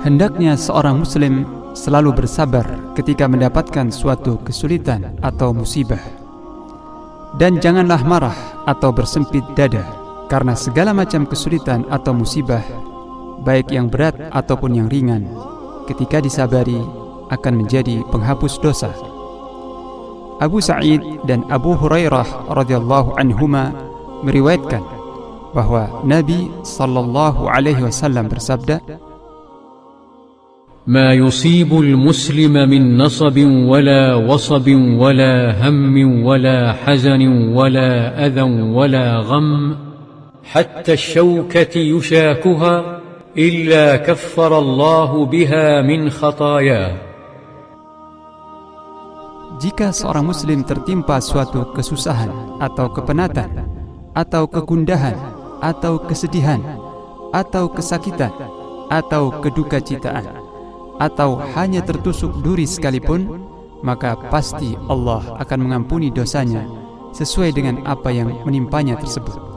Hendaknya seorang muslim selalu bersabar ketika mendapatkan suatu kesulitan atau musibah. Dan janganlah marah atau bersempit dada karena segala macam kesulitan atau musibah baik yang berat ataupun yang ringan ketika disabari akan menjadi penghapus dosa. Abu Sa'id dan Abu Hurairah radhiyallahu anhuma meriwayatkan bahwa Nabi sallallahu alaihi wasallam bersabda ما يصيب المسلم من نصب ولا وصب ولا هم ولا حزن ولا اذى ولا غم حتى الشوكه يشاكها الا كفر الله بها من خطاياه Jika seorang muslim tertimpa suatu kesusahan atau kepenatan atau kegundahan atau kesedihan atau kesakitan atau keduka citaan atau hanya tertusuk duri sekalipun maka pasti Allah akan mengampuni dosanya sesuai dengan apa yang menimpanya tersebut